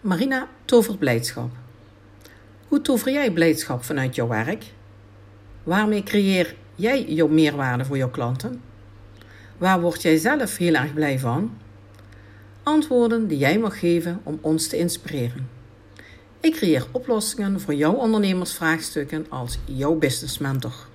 Marina tovert blijdschap. Hoe tover jij blijdschap vanuit jouw werk? Waarmee creëer jij jouw meerwaarde voor jouw klanten? Waar word jij zelf heel erg blij van? Antwoorden die jij mag geven om ons te inspireren. Ik creëer oplossingen voor jouw ondernemersvraagstukken als jouw business mentor.